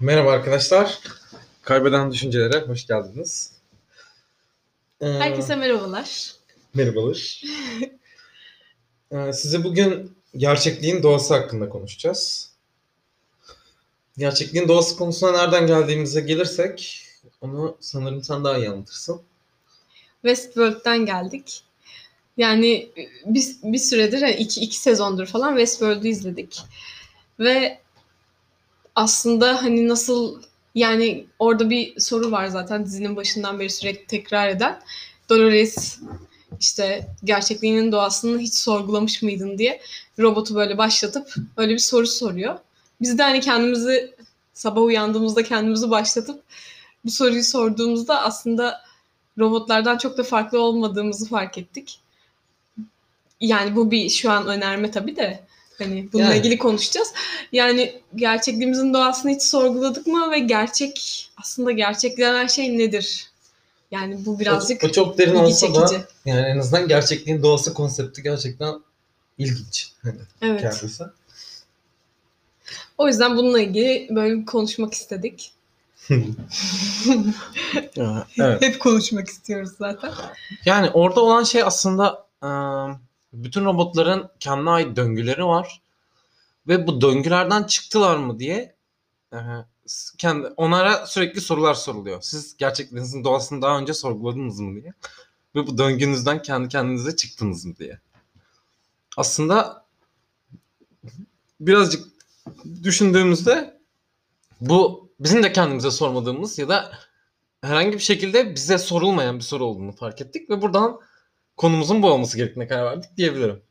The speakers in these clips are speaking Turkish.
Merhaba arkadaşlar. Kaybeden Düşüncelere hoş geldiniz. Ee, Herkese merhabalar. merhabalar. Ee, size bugün gerçekliğin doğası hakkında konuşacağız. Gerçekliğin doğası konusuna nereden geldiğimize gelirsek onu sanırım sen daha iyi anlatırsın. Westworld'den geldik. Yani biz bir süredir, iki, iki sezondur falan Westworld'u izledik. Ve aslında hani nasıl yani orada bir soru var zaten dizinin başından beri sürekli tekrar eden. Dolores işte gerçekliğinin doğasını hiç sorgulamış mıydın diye robotu böyle başlatıp öyle bir soru soruyor. Biz de hani kendimizi sabah uyandığımızda kendimizi başlatıp bu soruyu sorduğumuzda aslında robotlardan çok da farklı olmadığımızı fark ettik. Yani bu bir şu an önerme tabii de hani bununla Yani. ilgili konuşacağız. Yani gerçekliğimizin doğasını hiç sorguladık mı ve gerçek aslında gerçek denen şey nedir? Yani bu birazcık o, o çok derin ilgi olsa da çekici. yani en azından gerçekliğin doğası konsepti gerçekten ilginç. Hani Evet. kendisi. O yüzden bununla ilgili böyle bir konuşmak istedik. evet. Hep konuşmak istiyoruz zaten. Yani orada olan şey aslında e, bütün robotların kendine ait döngüleri var. Ve bu döngülerden çıktılar mı diye kendi onlara sürekli sorular soruluyor. Siz gerçekliğinizin doğasını daha önce sorguladınız mı diye. Ve bu döngünüzden kendi kendinize çıktınız mı diye. Aslında birazcık düşündüğümüzde bu bizim de kendimize sormadığımız ya da herhangi bir şekilde bize sorulmayan bir soru olduğunu fark ettik ve buradan konumuzun bu olması gerektiğine karar verdik diyebilirim.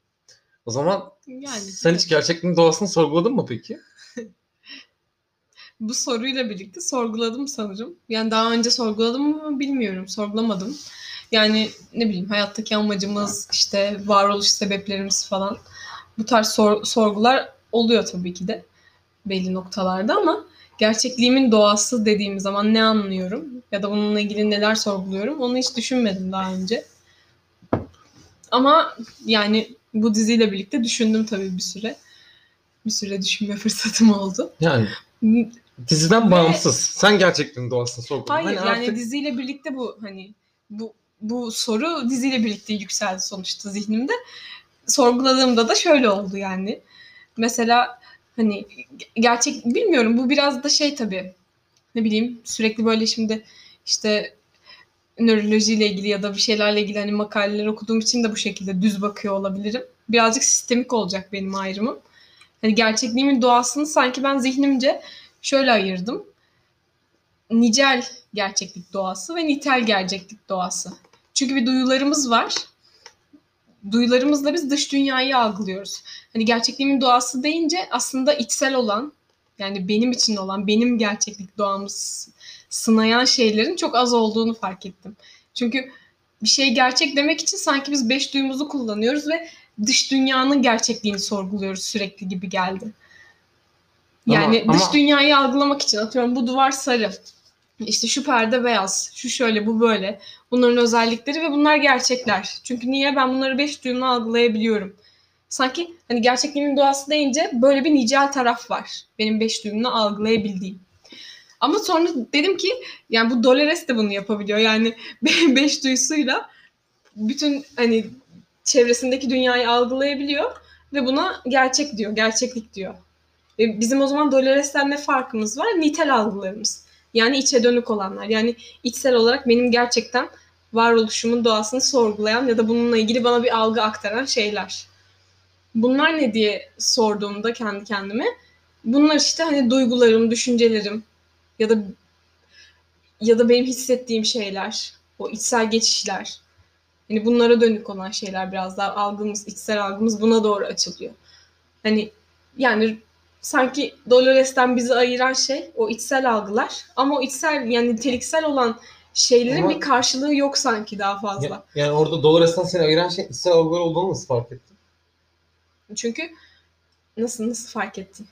O zaman Yani sen hiç gerçekliğin doğasını sorguladın mı peki? bu soruyla birlikte sorguladım sanırım. Yani daha önce sorguladım mı bilmiyorum. Sorgulamadım. Yani ne bileyim hayattaki amacımız, işte varoluş sebeplerimiz falan. Bu tarz sor- sorgular oluyor tabii ki de belli noktalarda ama gerçekliğimin doğası dediğim zaman ne anlıyorum ya da bununla ilgili neler sorguluyorum onu hiç düşünmedim daha önce. Ama yani bu diziyle birlikte düşündüm tabii bir süre. Bir süre düşünme fırsatım oldu. Yani diziden bağımsız. Sen gerçekliğin doğasını sorguladın. Hayır Hani yani artık- diziyle birlikte bu hani bu bu soru diziyle birlikte yükseldi sonuçta zihnimde. Sorguladığımda da şöyle oldu yani. Mesela hani gerçek bilmiyorum bu biraz da şey tabii. Ne bileyim sürekli böyle şimdi işte nörolojiyle ilgili ya da bir şeylerle ilgili hani makaleler okuduğum için de bu şekilde düz bakıyor olabilirim. Birazcık sistemik olacak benim ayrımım. Hani gerçekliğimin doğasını sanki ben zihnimce şöyle ayırdım. Nicel gerçeklik doğası ve nitel gerçeklik doğası. Çünkü bir duyularımız var. Duyularımızla biz dış dünyayı algılıyoruz. Hani gerçekliğimin doğası deyince aslında içsel olan yani benim için olan, benim gerçeklik doğamız sınayan şeylerin çok az olduğunu fark ettim. Çünkü bir şey gerçek demek için sanki biz beş duyumuzu kullanıyoruz ve dış dünyanın gerçekliğini sorguluyoruz sürekli gibi geldi. Yani Ama- dış ama- dünyayı algılamak için atıyorum bu duvar sarı. İşte şu perde beyaz, şu şöyle, bu böyle. Bunların özellikleri ve bunlar gerçekler. Çünkü niye? Ben bunları beş duyumla algılayabiliyorum. Sanki hani gerçekliğimin doğası deyince böyle bir nicel taraf var. Benim beş duyumla algılayabildiğim. Ama sonra dedim ki yani bu Dolores de bunu yapabiliyor. Yani beş duyusuyla bütün hani çevresindeki dünyayı algılayabiliyor ve buna gerçek diyor, gerçeklik diyor. Ve bizim o zaman Dolores'ten ne farkımız var? Nitel algılarımız. Yani içe dönük olanlar. Yani içsel olarak benim gerçekten varoluşumun doğasını sorgulayan ya da bununla ilgili bana bir algı aktaran şeyler. Bunlar ne diye sorduğumda kendi kendime bunlar işte hani duygularım, düşüncelerim ya da ya da benim hissettiğim şeyler, o içsel geçişler. Hani bunlara dönük olan şeyler biraz daha algımız, içsel algımız buna doğru açılıyor. Hani yani sanki Dolores'ten bizi ayıran şey o içsel algılar ama o içsel yani niteliksel olan şeylerin Ama- bir karşılığı yok sanki daha fazla. Ya- yani orada Dolores'ten seni ayıran şey içsel algılar olduğunu nasıl fark ettin? Çünkü nasıl nasıl fark ettin?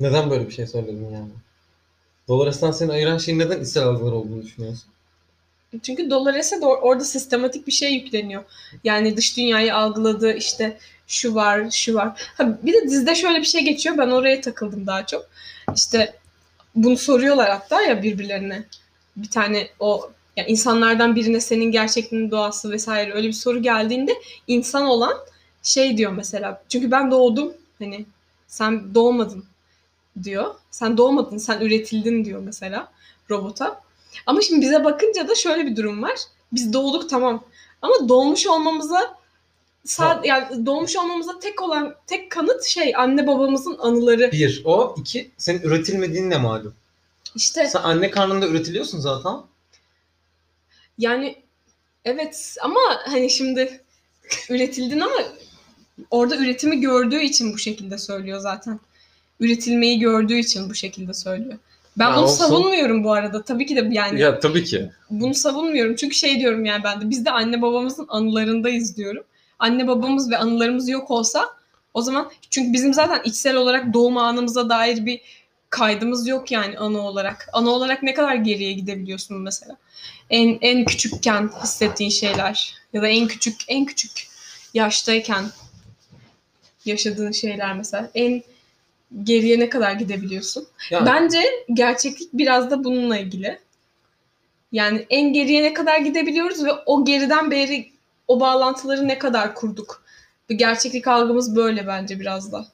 Neden böyle bir şey söyledin yani? Dolores'ten seni ayıran şeyin neden içsel algılar olduğunu düşünüyorsun? Çünkü Dolores'e de or- orada sistematik bir şey yükleniyor. Yani dış dünyayı algıladığı işte şu var, şu var. Ha, bir de dizide şöyle bir şey geçiyor. Ben oraya takıldım daha çok. İşte bunu soruyorlar hatta ya birbirlerine. Bir tane o yani insanlardan birine senin gerçekliğinin doğası vesaire öyle bir soru geldiğinde insan olan şey diyor mesela. Çünkü ben doğdum hani sen doğmadın diyor. Sen doğmadın, sen üretildin diyor mesela robota. Ama şimdi bize bakınca da şöyle bir durum var. Biz doğduk tamam. Ama doğmuş olmamıza sad yani doğmuş olmamıza tek olan tek kanıt şey anne babamızın anıları. Bir, o. iki senin üretilmediğin ne malum. İşte Sen anne karnında üretiliyorsun zaten. yani evet ama hani şimdi üretildin ama orada üretimi gördüğü için bu şekilde söylüyor zaten. Üretilmeyi gördüğü için bu şekilde söylüyor. Ben Ya bunu olsun. savunmuyorum bu arada. Tabii ki de yani Ya tabii ki. bunu savunmuyorum. Çünkü şey diyorum yani ben de biz de anne babamızın anılarındayız diyorum. Anne babamız ve anılarımız yok olsa o zaman çünkü bizim zaten içsel olarak doğum anımıza dair bir kaydımız yok yani anı olarak. Anı olarak ne kadar geriye gidebiliyorsun mesela? En en küçükken hissettiğin şeyler ya da en küçük en küçük yaştayken yaşadığın şeyler mesela en geriye ne kadar gidebiliyorsun? Yani, Bence gerçeklik biraz da bununla ilgili. Yani en geriye ne kadar gidebiliyoruz ve o geriden beri o bağlantıları ne kadar kurduk. Bu gerçeklik algımız böyle bence biraz da.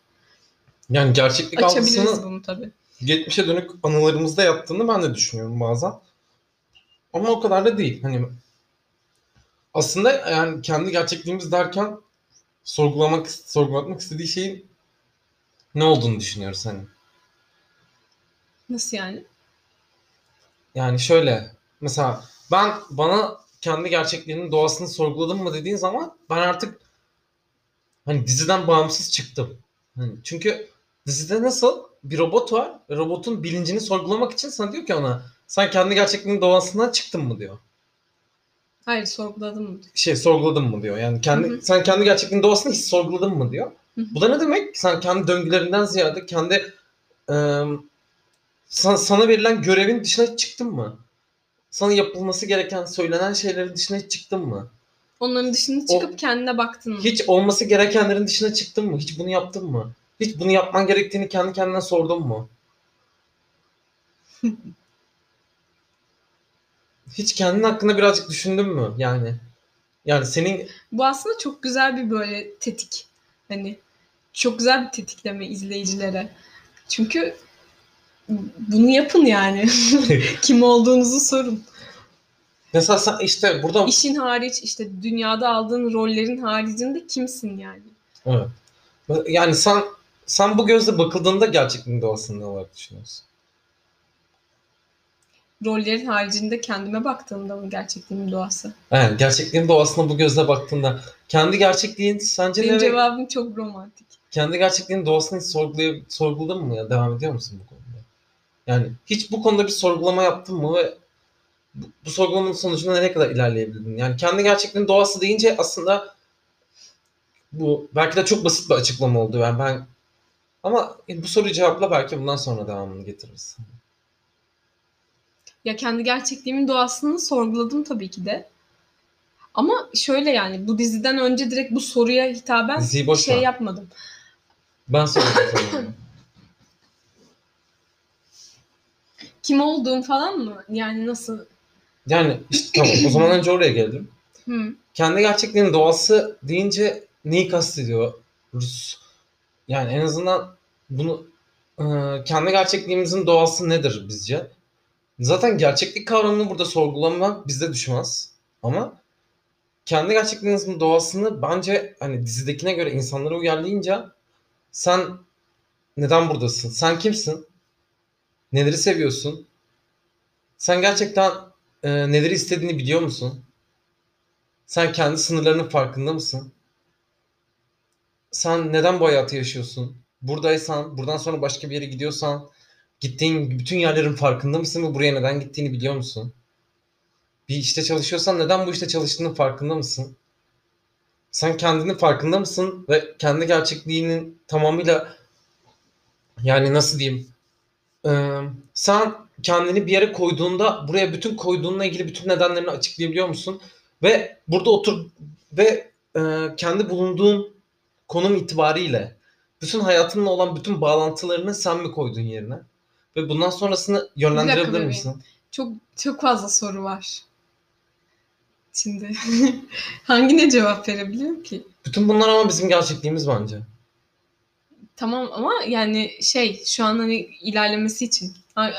yani gerçeklik Açabiliriz algısını bunu tabii. geçmişe dönük anılarımızda yaptığını ben de düşünüyorum bazen. Ama o kadar da değil. Hani aslında yani kendi gerçekliğimiz derken sorgulamak sorgulatmak istediği şeyin ne olduğunu düşünüyoruz hani. Nasıl yani? Yani şöyle mesela ben bana kendi gerçekliğinin doğasını sorguladım mı dediğin zaman ben artık hani diziden bağımsız çıktım. Hani çünkü dizide nasıl bir robot var. Robotun bilincini sorgulamak için sana diyor ki ona sen kendi gerçekliğinin doğasından çıktın mı diyor. Hayır sorguladım mı? Şey sorguladın mı diyor. Yani kendi Hı hı. sen kendi gerçekliğinin doğasını hiç sorguladın mı diyor. Bu da ne demek? Sen kendi döngülerinden ziyade kendi eee, sana, sana verilen görevin dışına çıktın mı? Sana yapılması gereken, söylenen şeylerin dışına hiç çıktın mı? Onların dışına O- çıkıp kendine baktın mı? Hiç olması gerekenlerin dışına çıktın mı? Hiç bunu yaptın mı? Hiç bunu yapman gerektiğini kendi kendine sordun mu? Hiç kendin hakkında birazcık düşündün mü? Yani yani senin Bu aslında çok güzel bir böyle tetik. Hani çok güzel bir tetikleme izleyicilere. Çünkü bunu yapın yani. Kim olduğunuzu sorun. mesela sen işte burada İşin hariç işte dünyada aldığın rollerin haricinde kimsin yani? Evet. Yani sen sen bu gözle bakıldığında gerçekliğin doğasını ne olarak düşünüyorsun? Rollerin haricinde kendime baktığımda mı gerçekliğimin doğası? Yani gerçekliğin doğasına bu gözle baktığında kendi gerçekliğin sence Benim ne? cevabım çok romantik. Kendi gerçekliğin doğasını hiç sorgulay sorguladın mı ya? Devam ediyor musun bu konuda? Yani hiç bu konuda bir sorgulama yaptın mı ve bu, bu sorgulamanın sonucunda nereye kadar ilerleyebildin? Yani kendi gerçekliğin doğası deyince aslında bu belki de çok basit bir açıklama oldu. Yani ben ama bu soruyu cevapla belki bundan sonra devamını getiririz. Ya kendi gerçekliğimin doğasını sorguladım tabii ki de. Ama şöyle yani bu diziden önce direkt bu soruya hitaben şey yapmadım. Ben soracağım. Kim olduğum falan mı? Yani nasıl? Yani işte tamam o zaman önce oraya gelelim. Hı. Kendi gerçekliğinin doğası deyince neyi kastediyoruz? Yani en azından bunu e, kendi gerçekliğimizin doğası nedir bizce? Zaten gerçeklik kavramını burada sorgulamak bizde düşmez. Ama kendi gerçekliğinizin doğasını bence hani dizidekine göre insanlara uyarlayınca sen neden buradasın? Sen kimsin? Neleri seviyorsun? Sen gerçekten e, neleri istediğini biliyor musun? Sen kendi sınırlarının farkında mısın? Sen neden bu hayatı yaşıyorsun? Buradaysan, buradan sonra başka bir yere gidiyorsan, gittiğin bütün yerlerin farkında mısın ve buraya neden gittiğini biliyor musun? Bir işte çalışıyorsan neden bu işte çalıştığının farkında mısın? Sen kendinin farkında mısın ve kendi gerçekliğinin tamamıyla yani nasıl diyeyim? Ee, sen kendini bir yere koyduğunda buraya bütün koyduğunla ilgili bütün nedenlerini açıklayabiliyor musun? Ve burada otur ve e, kendi bulunduğun konum itibariyle bütün hayatınla olan bütün bağlantılarını sen mi koydun yerine? Ve bundan sonrasını yönlendirebilir misin? Çok çok fazla soru var. Şimdi hangine cevap verebilirim ki? Bütün bunlar ama bizim gerçekliğimiz bence. Tamam ama yani şey şu an hani ilerlemesi için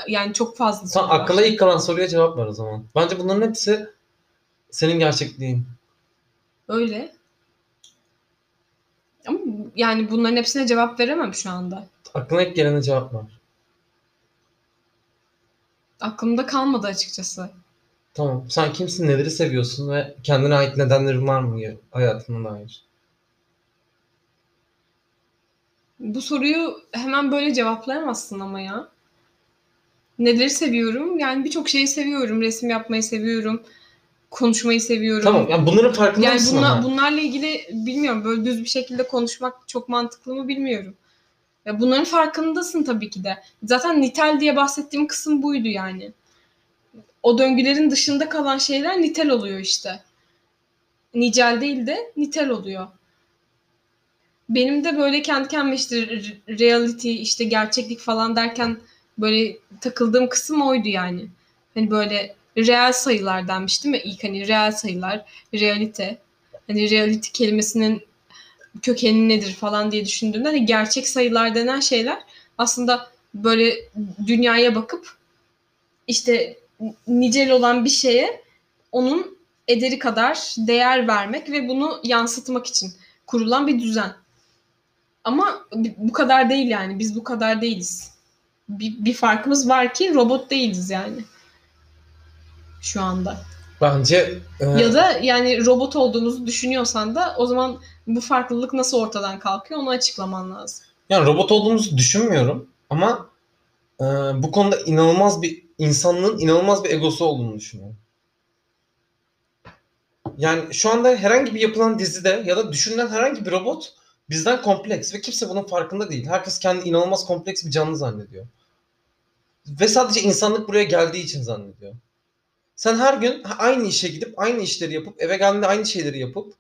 yani çok fazla Sen soru var. akla ilk kalan soruya cevap ver o zaman. Bence bunların hepsi senin gerçekliğin. Öyle. Ama yani bunların hepsine cevap veremem şu anda. Aklına ilk gelene cevap ver. Aklımda kalmadı açıkçası. Tamam. Sen kimsin, neleri seviyorsun ve kendine ait nedenlerin var mı ya- hayatına dair? Bu soruyu hemen böyle cevaplayamazsın ama ya. Neleri seviyorum? Yani birçok şeyi seviyorum. Resim yapmayı seviyorum. Konuşmayı seviyorum. Tamam. Yani bunların farkında Yani mısın bunla- ama? bunlarla ilgili bilmiyorum böyle düz bir şekilde konuşmak çok mantıklı mı bilmiyorum. Ya bunların farkındasın tabii ki de. Zaten nitel diye bahsettiğim kısım buydu yani. O döngülerin dışında kalan şeyler nitel oluyor işte. Nicel değil de nitel oluyor. Benim de böyle kendi kendime işte re- reality işte gerçeklik falan derken böyle takıldığım kısım oydu yani. Hani böyle reel sayılar denmiş değil mi? İlk hani reel sayılar, realite. Hani reality kelimesinin kökeni nedir falan diye düşündüğümde hani gerçek sayılar denen şeyler aslında böyle dünyaya bakıp işte nicel olan bir şeye onun ederi kadar değer vermek ve bunu yansıtmak için kurulan bir düzen. Ama bu kadar değil yani. Biz bu kadar değiliz. Bir, bir farkımız var ki robot değiliz yani. Şu anda. Bence e, Ya da yani robot olduğumuzu düşünüyorsan da o zaman bu farklılık nasıl ortadan kalkıyor onu açıklaman lazım. yani robot olduğumuzu düşünmüyorum ama e, bu konuda inanılmaz bir insanlığın inanılmaz bir egosu olduğunu düşünüyorum. Yani şu anda herhangi bir yapılan dizide ya da düşünülen herhangi bir robot bizden kompleks ve kimse bunun farkında değil. Herkes kendi inanılmaz kompleks bir canlı zannediyor. Ve sadece insanlık buraya geldiği için zannediyor. Sen her gün aynı işe gidip aynı işleri yapıp eve geldiğinde aynı şeyleri yapıp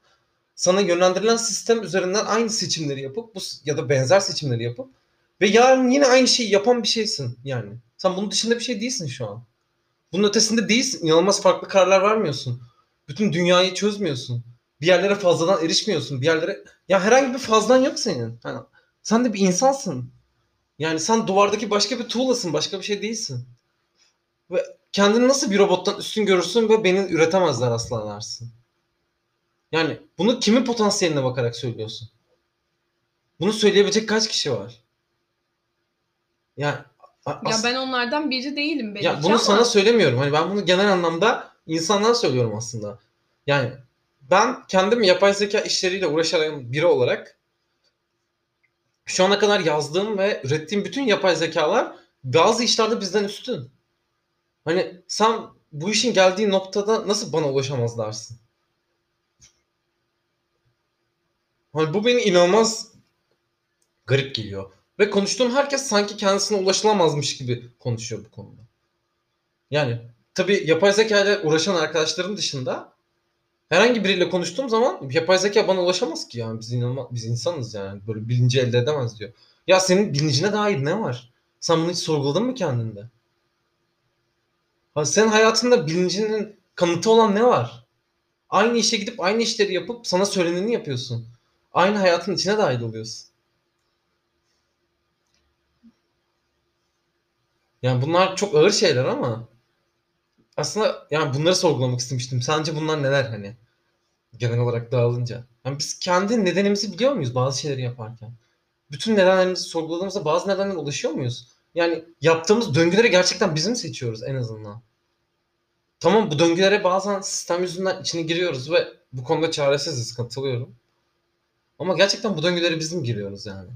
sana yönlendirilen sistem üzerinden aynı seçimleri yapıp bu ya da benzer seçimleri yapıp ve yarın yine aynı şeyi yapan bir şeysin yani. Sen bunun dışında bir şey değilsin şu an. Bunun ötesinde değilsin. İnanılmaz farklı kararlar vermiyorsun. Bütün dünyayı çözmüyorsun. Bir yerlere fazladan erişmiyorsun. Bir yerlere ya herhangi bir fazlan yok senin. Hani sen de bir insansın. Yani sen duvardaki başka bir tuğlasın, başka bir şey değilsin. Ve kendini nasıl bir robottan üstün görürsün ve beni üretemezler asla dersin. Yani bunu kimin potansiyeline bakarak söylüyorsun? Bunu söyleyebilecek kaç kişi var? Yani Ya ben onlardan biri değilim belki ya bunu ama sana söylemiyorum. Hani ben bunu genel anlamda insanlara söylüyorum aslında. Yani ben kendim yapay zeka işleriyle uğraşan biri olarak şu ana kadar yazdığım ve ürettiğim bütün yapay zekalar bazı işlerde bizden üstün. Hani sen bu işin geldiği noktada nasıl bana ulaşamaz dersin? Hani bu beni inanılmaz garip geliyor. Ve konuştuğum herkes sanki kendisine ulaşılamazmış gibi konuşuyor bu konuda. Yani tabii yapay zeka ile uğraşan arkadaşlarım dışında herhangi biriyle konuştuğum zaman yapay zeka bana ulaşamaz ki yani biz inanılmaz, biz insanız yani böyle bilinci elde edemez diyor. Ya senin bilincine dair ne var? Sen bunu hiç sorguladın mı kendinde? Ha, senin hayatında bilincinin kanıtı olan ne var? Aynı işe gidip aynı işleri yapıp sana söyleneni yapıyorsun. Aynı hayatın içine dahil oluyorsun. Yani bunlar çok ağır şeyler ama aslında yani bunları sorgulamak istemiştim. Sence bunlar neler hani? Genel olarak dağılınca. Yani biz kendi nedenimizi biliyor muyuz bazı şeyleri yaparken? Bütün nedenlerimizi sorguladığımızda bazı nedenlere ulaşıyor muyuz? Yani yaptığımız döngüleri gerçekten biz mi seçiyoruz en azından? Tamam bu döngülere bazen sistem yüzünden içine giriyoruz ve bu konuda çaresiziz katılıyorum. Ama gerçekten bu döngülere biz mi giriyoruz yani?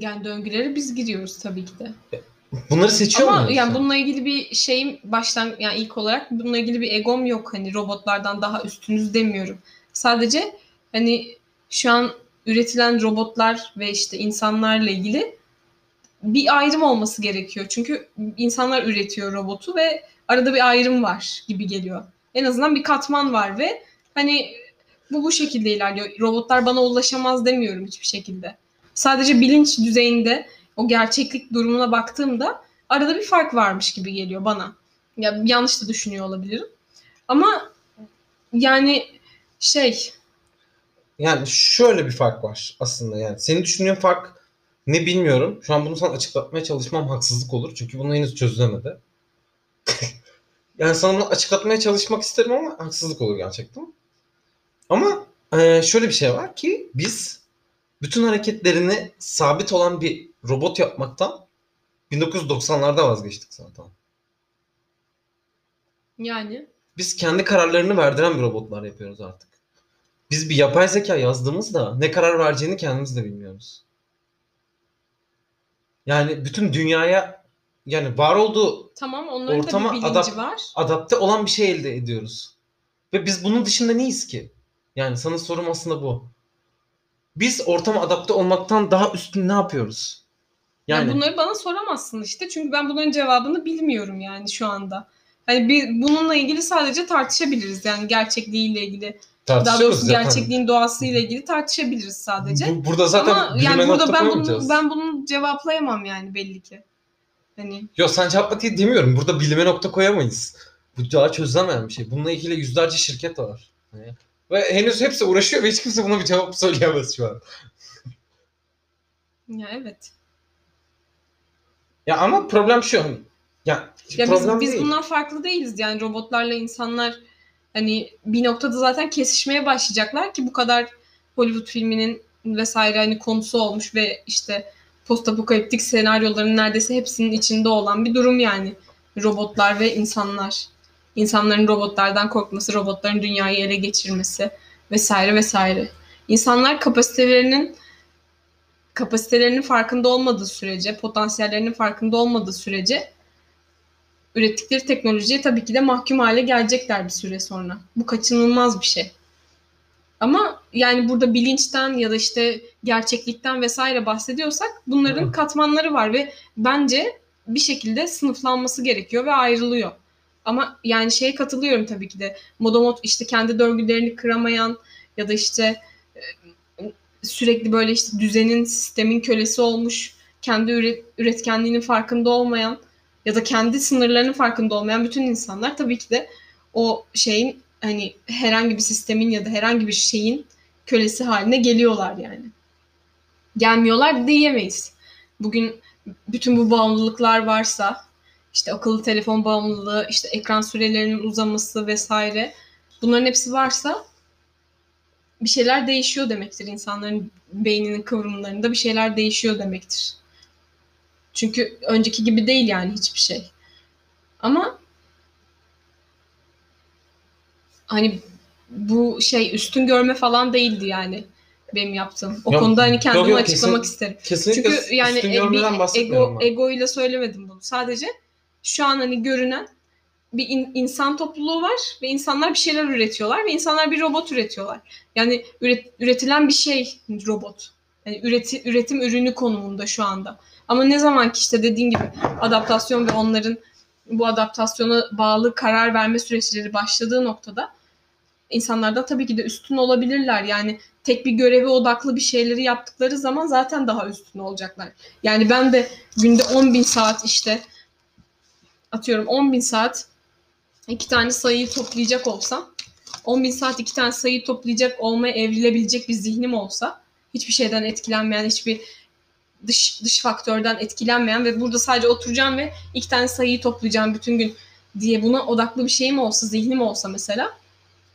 Yani döngülere biz giriyoruz tabii ki de. Bunları seçiyor Ama muyuz? yani bununla ilgili bir şeyim baştan yani ilk olarak bununla ilgili bir egom yok. Hani robotlardan daha üstünüz demiyorum. Sadece hani şu an üretilen robotlar ve işte insanlarla ilgili bir ayrım olması gerekiyor. Çünkü insanlar üretiyor robotu ve arada bir ayrım var gibi geliyor. En azından bir katman var ve hani bu bu şekilde ilerliyor. Robotlar bana ulaşamaz demiyorum hiçbir şekilde. Sadece bilinç düzeyinde o gerçeklik durumuna baktığımda arada bir fark varmış gibi geliyor bana. Ya yanlış da düşünüyor olabilirim. Ama yani şey Yani şöyle bir fark var aslında yani. Senin düşündüğün fark ne bilmiyorum. Şu an bunu sana açıklatmaya çalışmam haksızlık olur. Çünkü bunu henüz çözülemedi. yani sana bunu açıklatmaya çalışmak isterim ama haksızlık olur gerçekten. Ama e, şöyle bir şey var ki biz bütün hareketlerini sabit olan bir robot yapmaktan 1990'larda vazgeçtik zaten. yani Biz kendi kararlarını verdiren bir robotlar yapıyoruz artık. Biz bir yapay zeka yazdığımızda ne karar vereceğini kendimiz de bilmiyoruz. Yani bütün dünyaya yani var olduğu tamam onların da Ortama bir bilinci adap- var. adapte olan bir şey elde ediyoruz. Ve biz bunun dışında neyiz ki? Yani sana sorum aslında bu. Biz ortama adapte olmaktan daha üstün ne yapıyoruz? Yani Yani bunları bana soramazsın işte. Çünkü ben bunların cevabını bilmiyorum yani şu anda. Hani bir, bununla ilgili sadece tartışabiliriz. Yani gerçekliğiyle ilgili. Daha doğrusu zaten. gerçekliğin doğasıyla ilgili tartışabiliriz sadece. Bu- burada zaten Ama yani burada ben bunu ben bunu cevaplayamam yani belli ki. Hani Yok sen cevapla diye demiyorum. Burada bilime nokta koyamayız. Bu daha çözülemeyen bir şey. Bununla ilgili yüzlerce şirket var. Hani- Ve henüz hepsi uğraşıyor ve hiç kimse buna bir cevap söyleyemez şu an. ya evet. Ya ama problem şu. hani- Ya, Ya biz, biz değil. bundan farklı değiliz. Yani robotlarla insanlar hani bir noktada zaten kesişmeye başlayacaklar ki bu kadar Hollywood filminin vesaire hani konusu olmuş ve işte post apokaliptik senaryoların neredeyse hepsinin içinde olan bir durum yani. Robotlar ve insanlar. İnsanların robotlardan korkması, robotların dünyayı ele geçirmesi vesaire vesaire. İnsanlar kapasitelerinin kapasitelerinin farkında olmadığı sürece, potansiyellerinin farkında olmadığı sürece ürettikleri teknolojiye tabii ki de mahkum hale gelecekler bir süre sonra. Bu kaçınılmaz bir şey. Ama yani burada bilinçten ya da işte gerçeklikten vesaire bahsediyorsak bunların katmanları var ve bence bir şekilde sınıflanması gerekiyor ve ayrılıyor. Ama yani şeye katılıyorum tabii ki de. Modomot işte kendi döngülerini kıramayan ya da işte sürekli böyle işte düzenin, sistemin kölesi olmuş, kendi üret- üretkenliğinin farkında olmayan ya da kendi sınırlarının farkında olmayan bütün insanlar tabii ki de o şeyin hani herhangi bir sistemin ya da herhangi bir şeyin kölesi haline geliyorlar yani. Gelmiyorlar diyemeyiz. Bugün bütün bu bağımlılıklar varsa işte akıllı telefon bağımlılığı, işte ekran sürelerinin uzaması vesaire bunların hepsi varsa bir şeyler değişiyor demektir. İnsanların beyninin kıvrımlarında bir şeyler değişiyor demektir. Çünkü önceki gibi değil yani hiçbir şey. Ama hani bu şey üstün görme falan değildi yani benim yaptığım. O Yok, konuda hani kendimi yok, yok, açıklamak kesin- isterim. Kesinlikle Çünkü yani üstün e, görmeden bir bahsetmiyorum ego ego ile söylemedim bunu. Sadece şu an hani görünen bir in- insan topluluğu var ve insanlar bir şeyler üretiyorlar ve insanlar bir robot üretiyorlar. Yani üret- üretilen bir şey robot. Yani üreti, üretim ürünü konumunda şu anda. Ama ne zaman ki işte dediğin gibi adaptasyon ve onların bu adaptasyona bağlı karar verme süreçleri başladığı noktada insanlardan tabii ki de üstün olabilirler. Yani tek bir göreve odaklı bir şeyleri yaptıkları zaman zaten daha üstün olacaklar. Yani ben de günde 10 bin saat işte atıyorum 10 bin saat iki tane sayıyı toplayacak olsam 10 bin saat iki tane sayıyı toplayacak olmaya evrilebilecek bir zihnim olsa hiçbir şeyden etkilenmeyen hiçbir dış dış faktörden etkilenmeyen ve burada sadece oturacağım ve iki tane sayıyı toplayacağım bütün gün diye buna odaklı bir şeyim olsa zihnim olsa mesela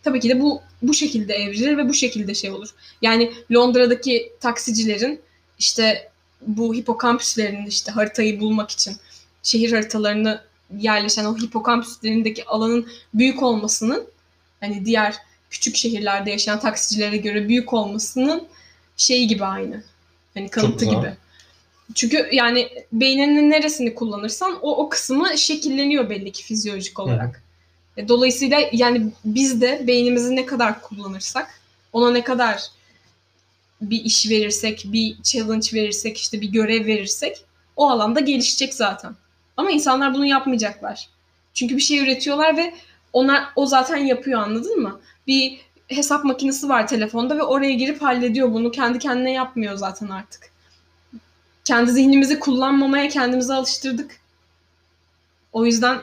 tabii ki de bu bu şekilde evrilir ve bu şekilde şey olur. Yani Londra'daki taksicilerin işte bu hipokampüslerinin işte haritayı bulmak için şehir haritalarını yerleşen o hipokampüslerindeki alanın büyük olmasının hani diğer küçük şehirlerde yaşayan taksicilere göre büyük olmasının şeyi gibi aynı. Hani kanıtı gibi. Çünkü yani beyninin neresini kullanırsan o o kısmı şekilleniyor belli ki fizyolojik olarak. E, Dolayısıyla yani biz de beynimizi ne kadar kullanırsak, ona ne kadar bir iş verirsek, bir challenge verirsek, işte bir görev verirsek o alanda gelişecek zaten. Ama insanlar bunu yapmayacaklar. Çünkü bir şey üretiyorlar ve ona o zaten yapıyor anladın mı? Bir hesap makinesi var telefonda ve oraya girip hallediyor bunu. Kendi kendine yapmıyor zaten artık. kendi zihnimizi kullanmamaya kendimizi alıştırdık. O yüzden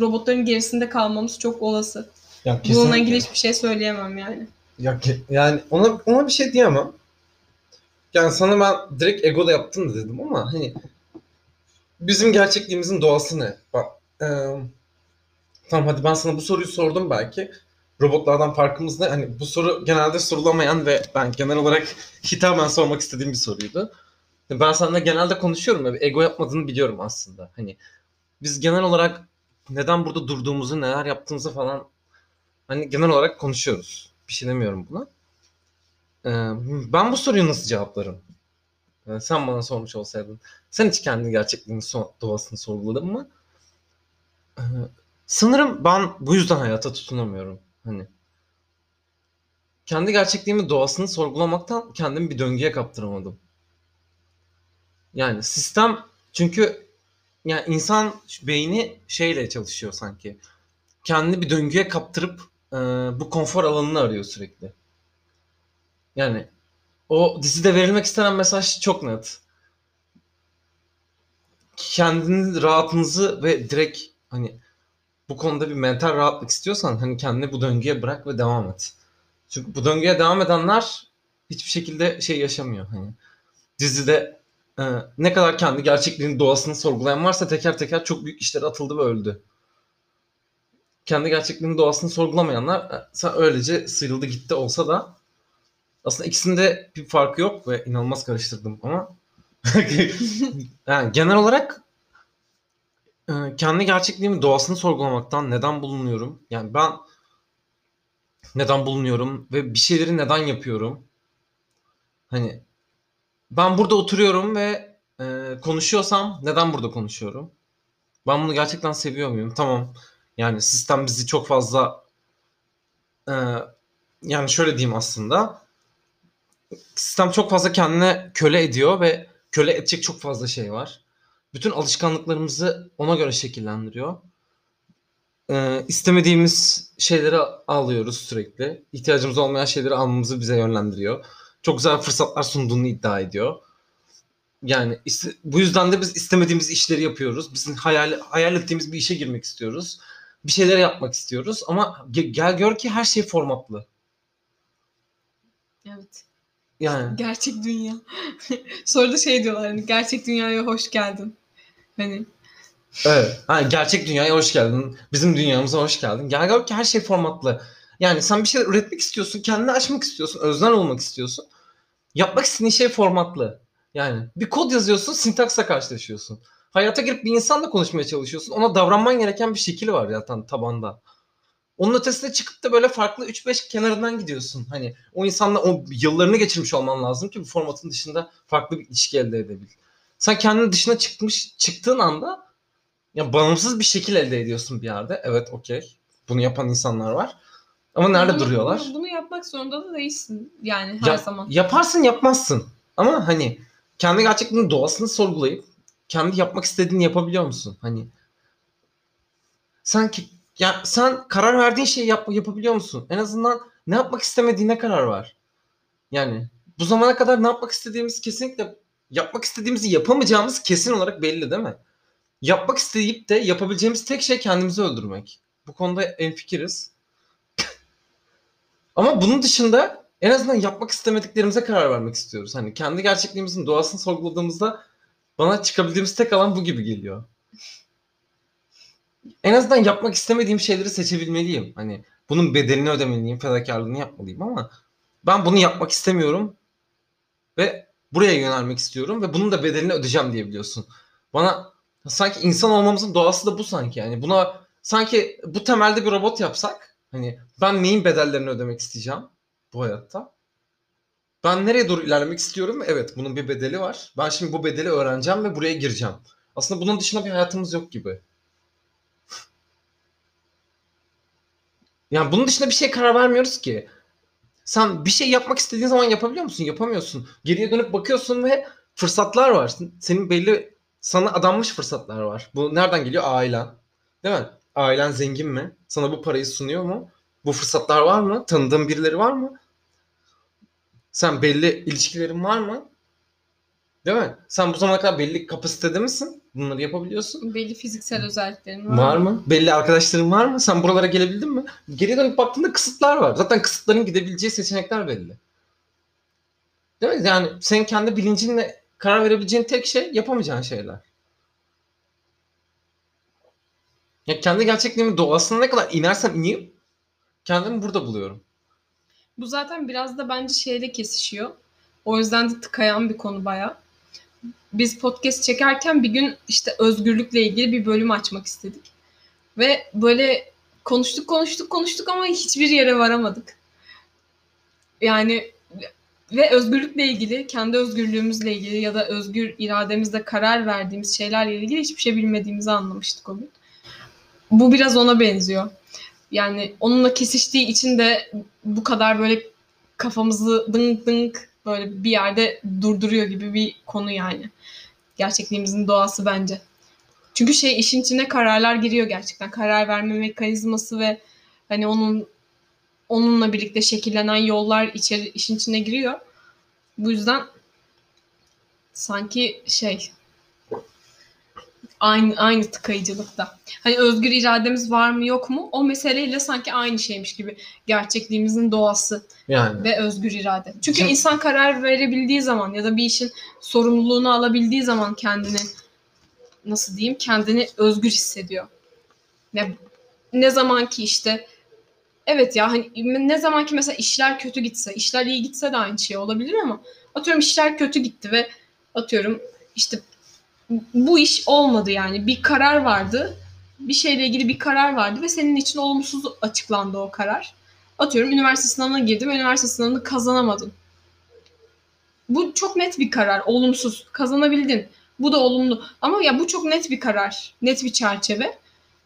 robotların gerisinde kalmamız çok olası. Ya Bununla ilgili hiçbir şey söyleyemem yani. Ya ke- yani ona ona bir şey diyemem. Yani sana ben direkt egoda yaptın da dedim ama hani bizim gerçekliğimizin doğası ne? Bak, eee, tamam hadi ben sana bu soruyu sordum belki. Robotlardan farkımız ne? Hani bu soru genelde sorulamayan ve ben genel olarak hitaben sormak istediğim bir soruydu. Ben seninle genelde konuşuyorum ya, ego yapmadığını biliyorum aslında. Hani biz genel olarak neden burada durduğumuzu, neler yaptığımızı falan hani genel olarak konuşuyoruz. Bir şey demiyorum buna. Ee, ben bu soruyu nasıl cevaplarım? Yani sen bana sormuş olsaydın. Sen hiç kendi gerçekliğini, so- doğasını sorguladın mı? Ee, sanırım ben bu yüzden hayata tutunamıyorum. Hani kendi gerçekliğimi, doğasını sorgulamaktan kendimi bir döngüye kaptıramadım. Yani sistem çünkü yani insan beyni şeyle çalışıyor sanki. Kendini bir döngüye kaptırıp e, bu konfor alanını arıyor sürekli. Yani o dizide verilmek istenen mesaj çok net. Kendini rahatınızı ve direkt hani bu konuda bir mental rahatlık istiyorsan hani kendini bu döngüye bırak ve devam et. Çünkü bu döngüye devam edenler hiçbir şekilde şey yaşamıyor. Hani dizide e, ne kadar kendi gerçekliğinin doğasını sorgulayan varsa teker teker çok büyük işlere atıldı ve öldü. Kendi gerçekliğinin doğasını sorgulamayanlar e, öylece sıyrıldı gitti olsa da aslında ikisinde bir farkı yok ve inanılmaz karıştırdım ama yani genel olarak e, kendi gerçekliğimin doğasını sorgulamaktan neden bulunuyorum? Yani ben neden bulunuyorum ve bir şeyleri neden yapıyorum? Hani ben burada oturuyorum ve e, konuşuyorsam neden burada konuşuyorum? Ben bunu gerçekten seviyor muyum? Tamam. Yani sistem bizi çok fazla e, yani şöyle diyeyim aslında sistem çok fazla kendine köle ediyor ve köle edecek çok fazla şey var. Bütün alışkanlıklarımızı ona göre şekillendiriyor. Ee, istemediğimiz şeyleri alıyoruz sürekli. İhtiyacımız olmayan şeyleri almamızı bize yönlendiriyor. Çok güzel fırsatlar sunduğunu iddia ediyor. Yani iste- bu yüzden de biz istemediğimiz işleri yapıyoruz. Bizim hayal, hayal ettiğimiz bir işe girmek istiyoruz. Bir şeyler yapmak istiyoruz ama ge- gel gör ki her şey formatlı. Evet. Yani Gerçek dünya. Sonra da şey diyorlar hani gerçek dünyaya hoş geldin. Hani Evet. Ha, gerçek dünyaya hoş geldin. Bizim dünyamıza hoş geldin. Gel gör ki her şey formatlı. Yani sen bir şeyler üretmek istiyorsun. Kendini aşmak istiyorsun. Öznen olmak istiyorsun. Yapmak istediğin şey formatlı. Yani bir kod yazıyorsun. Sintaksla karşılaşıyorsun. Hayata girip bir insanla konuşmaya çalışıyorsun. Ona davranman gereken bir şekil var zaten tabanda. Onun ötesine çıkıp da böyle farklı 3-5 kenarından gidiyorsun. Hani o insanla o yıllarını geçirmiş olman lazım ki bu formatın dışında farklı bir ilişki elde edebil. Sen kendinin dışına çıkmış çıktığın anda ya bağımsız bir şekil elde ediyorsun bir yerde. Evet okey. Bunu yapan insanlar var. Ama nerede bunu- duruyorlar? Bunu, bunu yapmak zorunda da değilsin. Yani her Ya- zaman. Yaparsın yapmazsın. Ama hani kendi gerçekliğinin doğasını sorgulayıp kendi yapmak istediğini yapabiliyor musun? Hani sanki ya sen karar verdiğin şeyi yap, yapabiliyor musun? En azından ne yapmak istemediğine karar var. Yani bu zamana kadar ne yapmak istediğimiz kesinlikle yapmak istediğimizi yapamayacağımız kesin olarak belli değil mi? Yapmak isteyip de yapabileceğimiz tek şey kendimizi öldürmek. Bu konuda enfikiriz. Ama bunun dışında en azından yapmak istemediklerimize karar vermek istiyoruz. Hani kendi gerçekliğimizin doğasını sorguladığımızda bana çıkabildiğimiz tek alan bu gibi geliyor. En azından yapmak istemediğim şeyleri seçebilmeliyim. Hani bunun bedelini ödemeliyim, fedakarlığını yapmalıyım ama ben bunu yapmak istemiyorum ve buraya yönelmek istiyorum ve bunun da bedelini ödeyeceğim diyebiliyorsun. Bana sanki insan olmamızın doğası da bu sanki. Yani buna sanki bu temelde bir robot yapsak hani ben neyin bedellerini ödemek isteyeceğim bu hayatta? Ben nereye doğru ilerlemek istiyorum? Evet bunun bir bedeli var. Ben şimdi bu bedeli öğreneceğim ve buraya gireceğim. Aslında bunun dışında bir hayatımız yok gibi. Yani bunun dışında bir şey karar vermiyoruz ki. Sen bir şey yapmak istediğin zaman yapabiliyor musun? Yapamıyorsun. Geriye dönüp bakıyorsun ve fırsatlar var. Senin belli sana adanmış fırsatlar var. Bu nereden geliyor? Ailen. Değil mi? Ailen zengin mi? Sana bu parayı sunuyor mu? Bu fırsatlar var mı? Tanıdığın birileri var mı? Sen belli ilişkilerin var mı? Değil mi? Sen bu zamana kadar belli kapasitede misin? Bunları yapabiliyorsun. Belli fiziksel özelliklerin var. Var mı? Belli arkadaşların var mı? Sen buralara gelebildin mi? Geriye dönüp baktığında kısıtlar var. Zaten kısıtların gidebileceği seçenekler belli. Değil mi? Yani senin kendi bilincinle karar verebileceğin tek şey yapamayacağın şeyler. Ya kendi gerçekliğimin doğasına ne kadar inersem ineyim kendimi burada buluyorum. Bu zaten biraz da bence şeyle kesişiyor. O yüzden de tıkayan bir konu bayağı. Biz podcast çekerken bir gün işte özgürlükle ilgili bir bölüm açmak istedik. Ve böyle konuştuk konuştuk konuştuk ama hiçbir yere varamadık. Yani ve özgürlükle ilgili, kendi özgürlüğümüzle ilgili ya da özgür irademizle karar verdiğimiz şeylerle ilgili hiçbir şey bilmediğimizi anlamıştık o gün. Bu biraz ona benziyor. Yani onunla kesiştiği için de bu kadar böyle kafamızı dınk dınk böyle bir yerde durduruyor gibi bir konu yani. Gerçekliğimizin doğası bence. Çünkü şey işin içine kararlar giriyor gerçekten. Karar verme mekanizması ve hani onun onunla birlikte şekillenen yollar içeri işin içine giriyor. Bu yüzden sanki şey aynı aynı tıkayıcılıkta. Hani özgür irademiz var mı yok mu? O meseleyle sanki aynı şeymiş gibi. Gerçekliğimizin doğası Yani. ve özgür irade. Çünkü Şimdi- insan karar verebildiği zaman ya da bir işin sorumluluğunu alabildiği zaman kendini nasıl diyeyim kendini özgür hissediyor. Ne, ne zaman ki işte evet ya hani ne zaman ki mesela işler kötü gitse, işler iyi gitse de aynı şey olabilir ama atıyorum işler kötü gitti ve atıyorum işte bu iş olmadı yani bir karar vardı. Bir şeyle ilgili bir karar vardı ve senin için olumsuz açıklandı o karar. Atıyorum üniversite sınavına girdim, üniversite sınavını kazanamadın. Bu çok net bir karar, olumsuz. Kazanabildin. Bu da olumlu. Ama ya bu çok net bir karar, net bir çerçeve.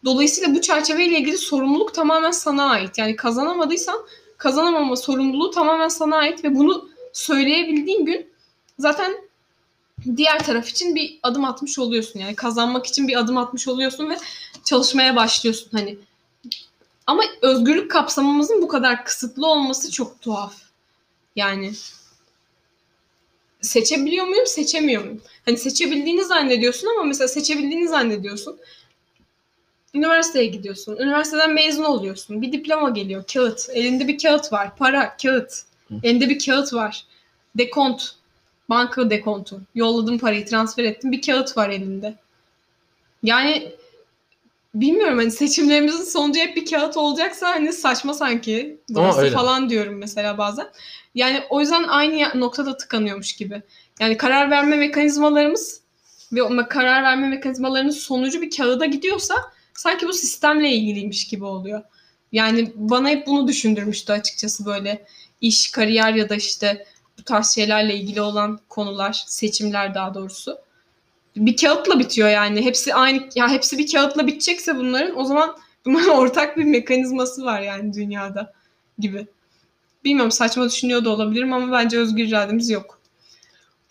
Dolayısıyla bu çerçeveyle ilgili sorumluluk tamamen sana ait. Yani kazanamadıysan kazanamama sorumluluğu tamamen sana ait ve bunu söyleyebildiğin gün zaten diğer taraf için bir adım atmış oluyorsun. Yani kazanmak için bir adım atmış oluyorsun ve çalışmaya başlıyorsun hani. Ama özgürlük kapsamımızın bu kadar kısıtlı olması çok tuhaf. Yani seçebiliyor muyum, seçemiyor muyum? Hani seçebildiğini zannediyorsun ama mesela seçebildiğini zannediyorsun. Üniversiteye gidiyorsun. Üniversiteden mezun oluyorsun. Bir diploma geliyor. Kağıt. Elinde bir kağıt var. Para. Kağıt. Elinde bir kağıt var. Dekont. Banka dekontu. Yolladım parayı. Transfer ettim. Bir kağıt var elinde. Yani bilmiyorum hani seçimlerimizin sonucu hep bir kağıt olacaksa hani saçma sanki. Burası falan diyorum mesela bazen. Yani o yüzden aynı noktada tıkanıyormuş gibi. Yani karar verme mekanizmalarımız ve karar verme mekanizmalarının sonucu bir kağıda gidiyorsa sanki bu sistemle ilgiliymiş gibi oluyor. Yani bana hep bunu düşündürmüştü açıkçası böyle iş, kariyer ya da işte bu tarz şeylerle ilgili olan konular, seçimler daha doğrusu. Bir kağıtla bitiyor yani. Hepsi aynı ya hepsi bir kağıtla bitecekse bunların o zaman bunların ortak bir mekanizması var yani dünyada gibi. Bilmiyorum saçma düşünüyor da olabilirim ama bence özgür irademiz yok.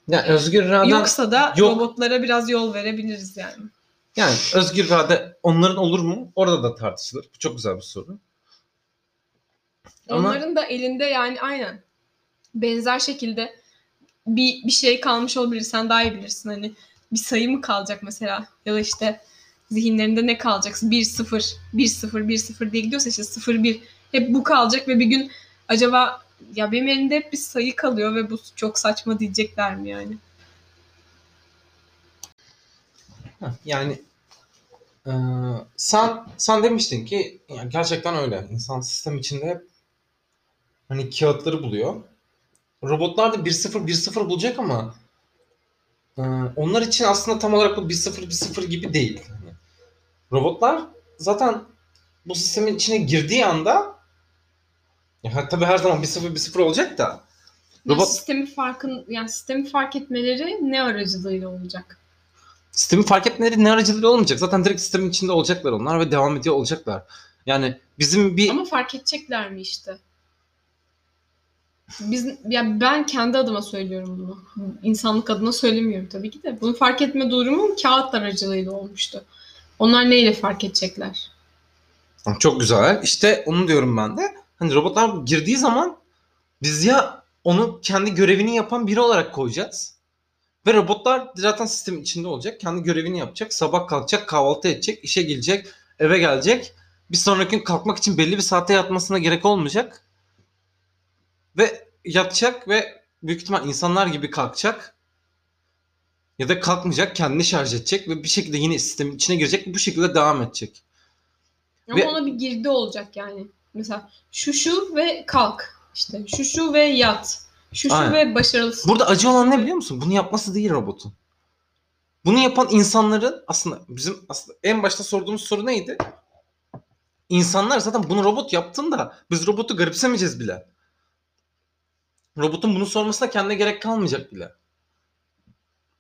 Yani özgür irade Yoksa da Yok. robotlara biraz yol verebiliriz yani. yani özgür irade onların olur mu? Orada da tartışılır. Bu çok güzel bir soru. Ama- Onların da elinde yani aynen benzer şekilde bir, bir şey kalmış olabilir. Sen daha iyi bilirsin hani bir sayı mı kalacak mesela ya da işte zihinlerinde ne kalacak? 1 0 1 0 1 0 diye gidiyorsa işte 0 1 hep bu kalacak ve bir gün acaba ya benim elimde hep bir sayı kalıyor ve bu çok saçma diyecekler mi yani? Yani eee, sen sen demiştin ki yani gerçekten öyle. İnsan sistem içinde hep hani kağıtları buluyor. Robotlar da 1-0 1-0 bulacak ama eee, onlar için aslında tam olarak bu 1-0 1-0 gibi değil. Yani robotlar zaten bu sistemin içine girdiği anda ya tabii her zaman 1-0 1-0 olacak da Robot- sistemi farkın yani sistemi fark etmeleri ne aracılığıyla olacak? Sistemin fark etmeleri ne aracılığıyla olmayacak. Zaten direkt sistemin içinde olacaklar onlar ve devam ediyor olacaklar. Yani bizim bir Ama fark edecekler mi işte? Biz ya ben kendi adıma söylüyorum bunu. İnsanlık adına söylemiyorum tabii ki de. Bunu fark etme durumu kağıt aracılığıyla olmuştu. Onlar neyle fark edecekler? çok güzel. İşte onu diyorum ben de. Hani robotlar girdiği zaman biz ya onu kendi görevini yapan biri olarak koyacağız. Ve robotlar zaten sistemin içinde olacak. Kendi görevini yapacak. Sabah kalkacak, kahvaltı edecek, işe gelecek, eve gelecek. Bir sonraki gün kalkmak için belli bir saate yatmasına gerek olmayacak. Ve yatacak ve büyük ihtimal insanlar gibi kalkacak. Ya da kalkmayacak, kendini şarj edecek ve bir şekilde yine sistemin içine girecek ve bu şekilde devam edecek. Ama Ve- ona bir girdi olacak yani. Mesela şu şu ve kalk. İşte şu şu ve yat. Şu şu Aynen. ve başarılısın. Burada acı olan ne biliyor musun? Bunu yapması değil robotun. Bunu yapan insanların aslında bizim aslında en başta sorduğumuz soru neydi? İnsanlar zaten bunu robot yaptığında biz robotu garipsemeyeceğiz bile. Robotun bunu sormasına kendine gerek kalmayacak bile.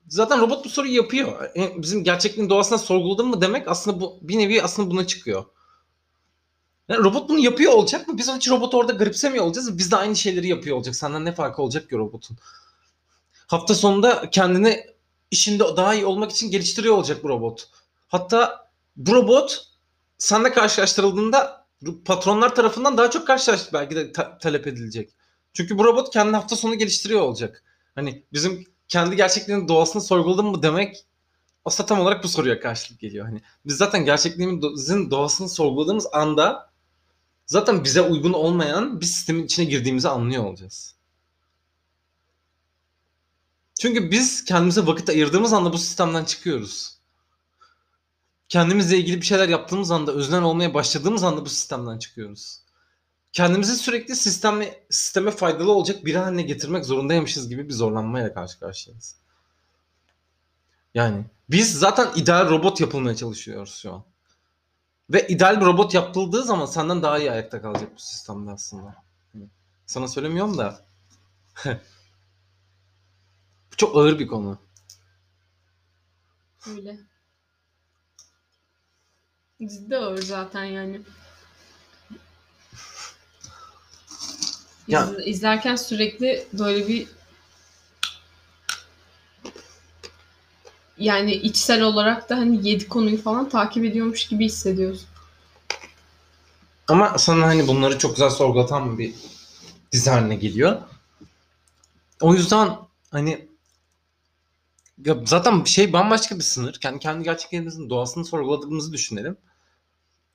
Zaten robot bu soruyu yapıyor. E, Bizim gerçekliğin doğasına sorguladın mı demek aslında bu bir nevi aslında buna çıkıyor. Yani robot bunu yapıyor olacak mı? Biz hiç robotu orada garipsemiyor olacağız. Biz de aynı şeyleri yapıyor olacak. Senden ne farkı olacak ki robotun? Hafta sonunda kendini işinde daha iyi olmak için geliştiriyor olacak bu robot. Hatta bu robot seninle karşılaştırıldığında patronlar tarafından daha çok karşılaş belki de ta- talep edilecek. Çünkü bu robot kendini hafta sonu geliştiriyor olacak. Hani bizim kendi gerçekliğinin doğasını sorguladın mı demek aslında tam olarak bu soruya karşılık geliyor. Hani biz zaten gerçekliğimizin doğasını sorguladığımız anda zaten bize uygun olmayan bir sistemin içine girdiğimizi anlıyor olacağız. Çünkü biz kendimize vakit ayırdığımız anda bu sistemden çıkıyoruz. Kendimizle ilgili bir şeyler yaptığımız anda, öznel olmaya başladığımız anda bu sistemden çıkıyoruz. Kendimizi sürekli sisteme, sisteme faydalı olacak biri haline getirmek zorundaymışız gibi bir zorlanmayla karşı karşıyayız. Yani biz zaten ideal robot yapılmaya çalışıyoruz şu an. Ve ideal bir robot yapıldığı zaman senden daha iyi ayakta kalacak bu sistemde aslında. Hani Sana söylemiyorum da. Bu çok ağır bir konu. Öyle. Ciddi ağır zaten yani. Ya- İz- izlerken sürekli böyle bir yani içsel olarak da hani yedi konuyu falan takip ediyormuş gibi hissediyorsun. Ama sana hani bunları çok güzel sorgulatan bir dizi haline geliyor. O yüzden hani ya zaten şey bambaşka bir sınır. Kendi kendi gerçeklerimizin doğasını sorguladığımızı düşünelim.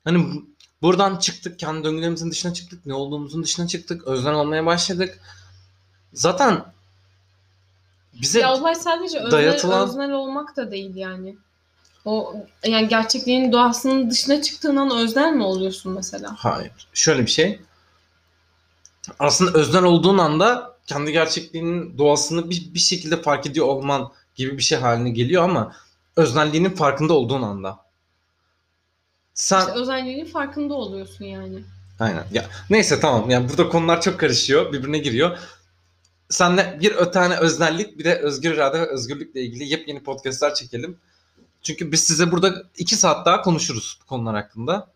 Hani buradan çıktık, kendi döngülerimizin dışına çıktık, ne olduğumuzun dışına çıktık, özden olmaya başladık. Zaten bize Ya olay sadece öznel, dayatılan- öznel olmak da değil yani. O yani gerçekliğin doğasının dışına çıktığın an öznel mi oluyorsun mesela? Hayır. Şöyle bir şey. Aslında öznel olduğun anda kendi gerçekliğinin doğasını bir, bir şekilde fark ediyor olman gibi bir şey haline geliyor ama öznelliğinin farkında olduğun anda. Sen İşte özelliğinin farkında oluyorsun yani. aynen. Ya neyse tamam. Yani burada konular çok karışıyor, birbirine giriyor. Senle bir ö- tane öznellik, bir de özgür irade ve özgürlükle ilgili yepyeni podcastlar çekelim. Çünkü biz size burada iki saat daha konuşuruz bu konular hakkında.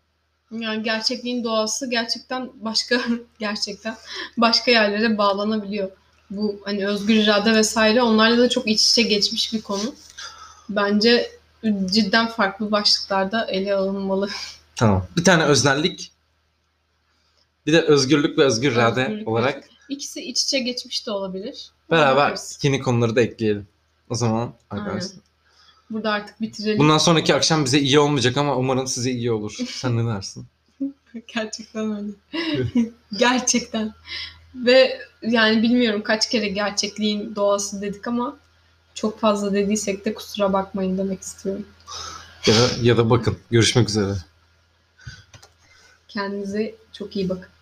Yani gerçekliğin doğası gerçekten başka gerçekten başka yerlere bağlanabiliyor. Bu hani özgür irade vesaire onlarla da çok iç içe geçmiş bir konu. Bence cidden farklı başlıklarda ele alınmalı. Tamam. Bir tane öznellik, bir de özgürlük ve özgür irade Özgürlük olarak İkisi iç içe geçmiş de olabilir. beraber Bakarız. yeni konuları da ekleyelim. O zaman arkadaşlar. Burada artık bitirelim. Bundan sonraki akşam bize iyi olmayacak ama umarım size iyi olur. Sen ne dersin? Gerçekten öyle. gerçekten. Ve yani bilmiyorum kaç kere gerçekliğin doğası dedik ama çok fazla dediysek de kusura bakmayın demek istiyorum. Ya da, ya da bakın. Görüşmek üzere. Kendinize çok iyi bakın.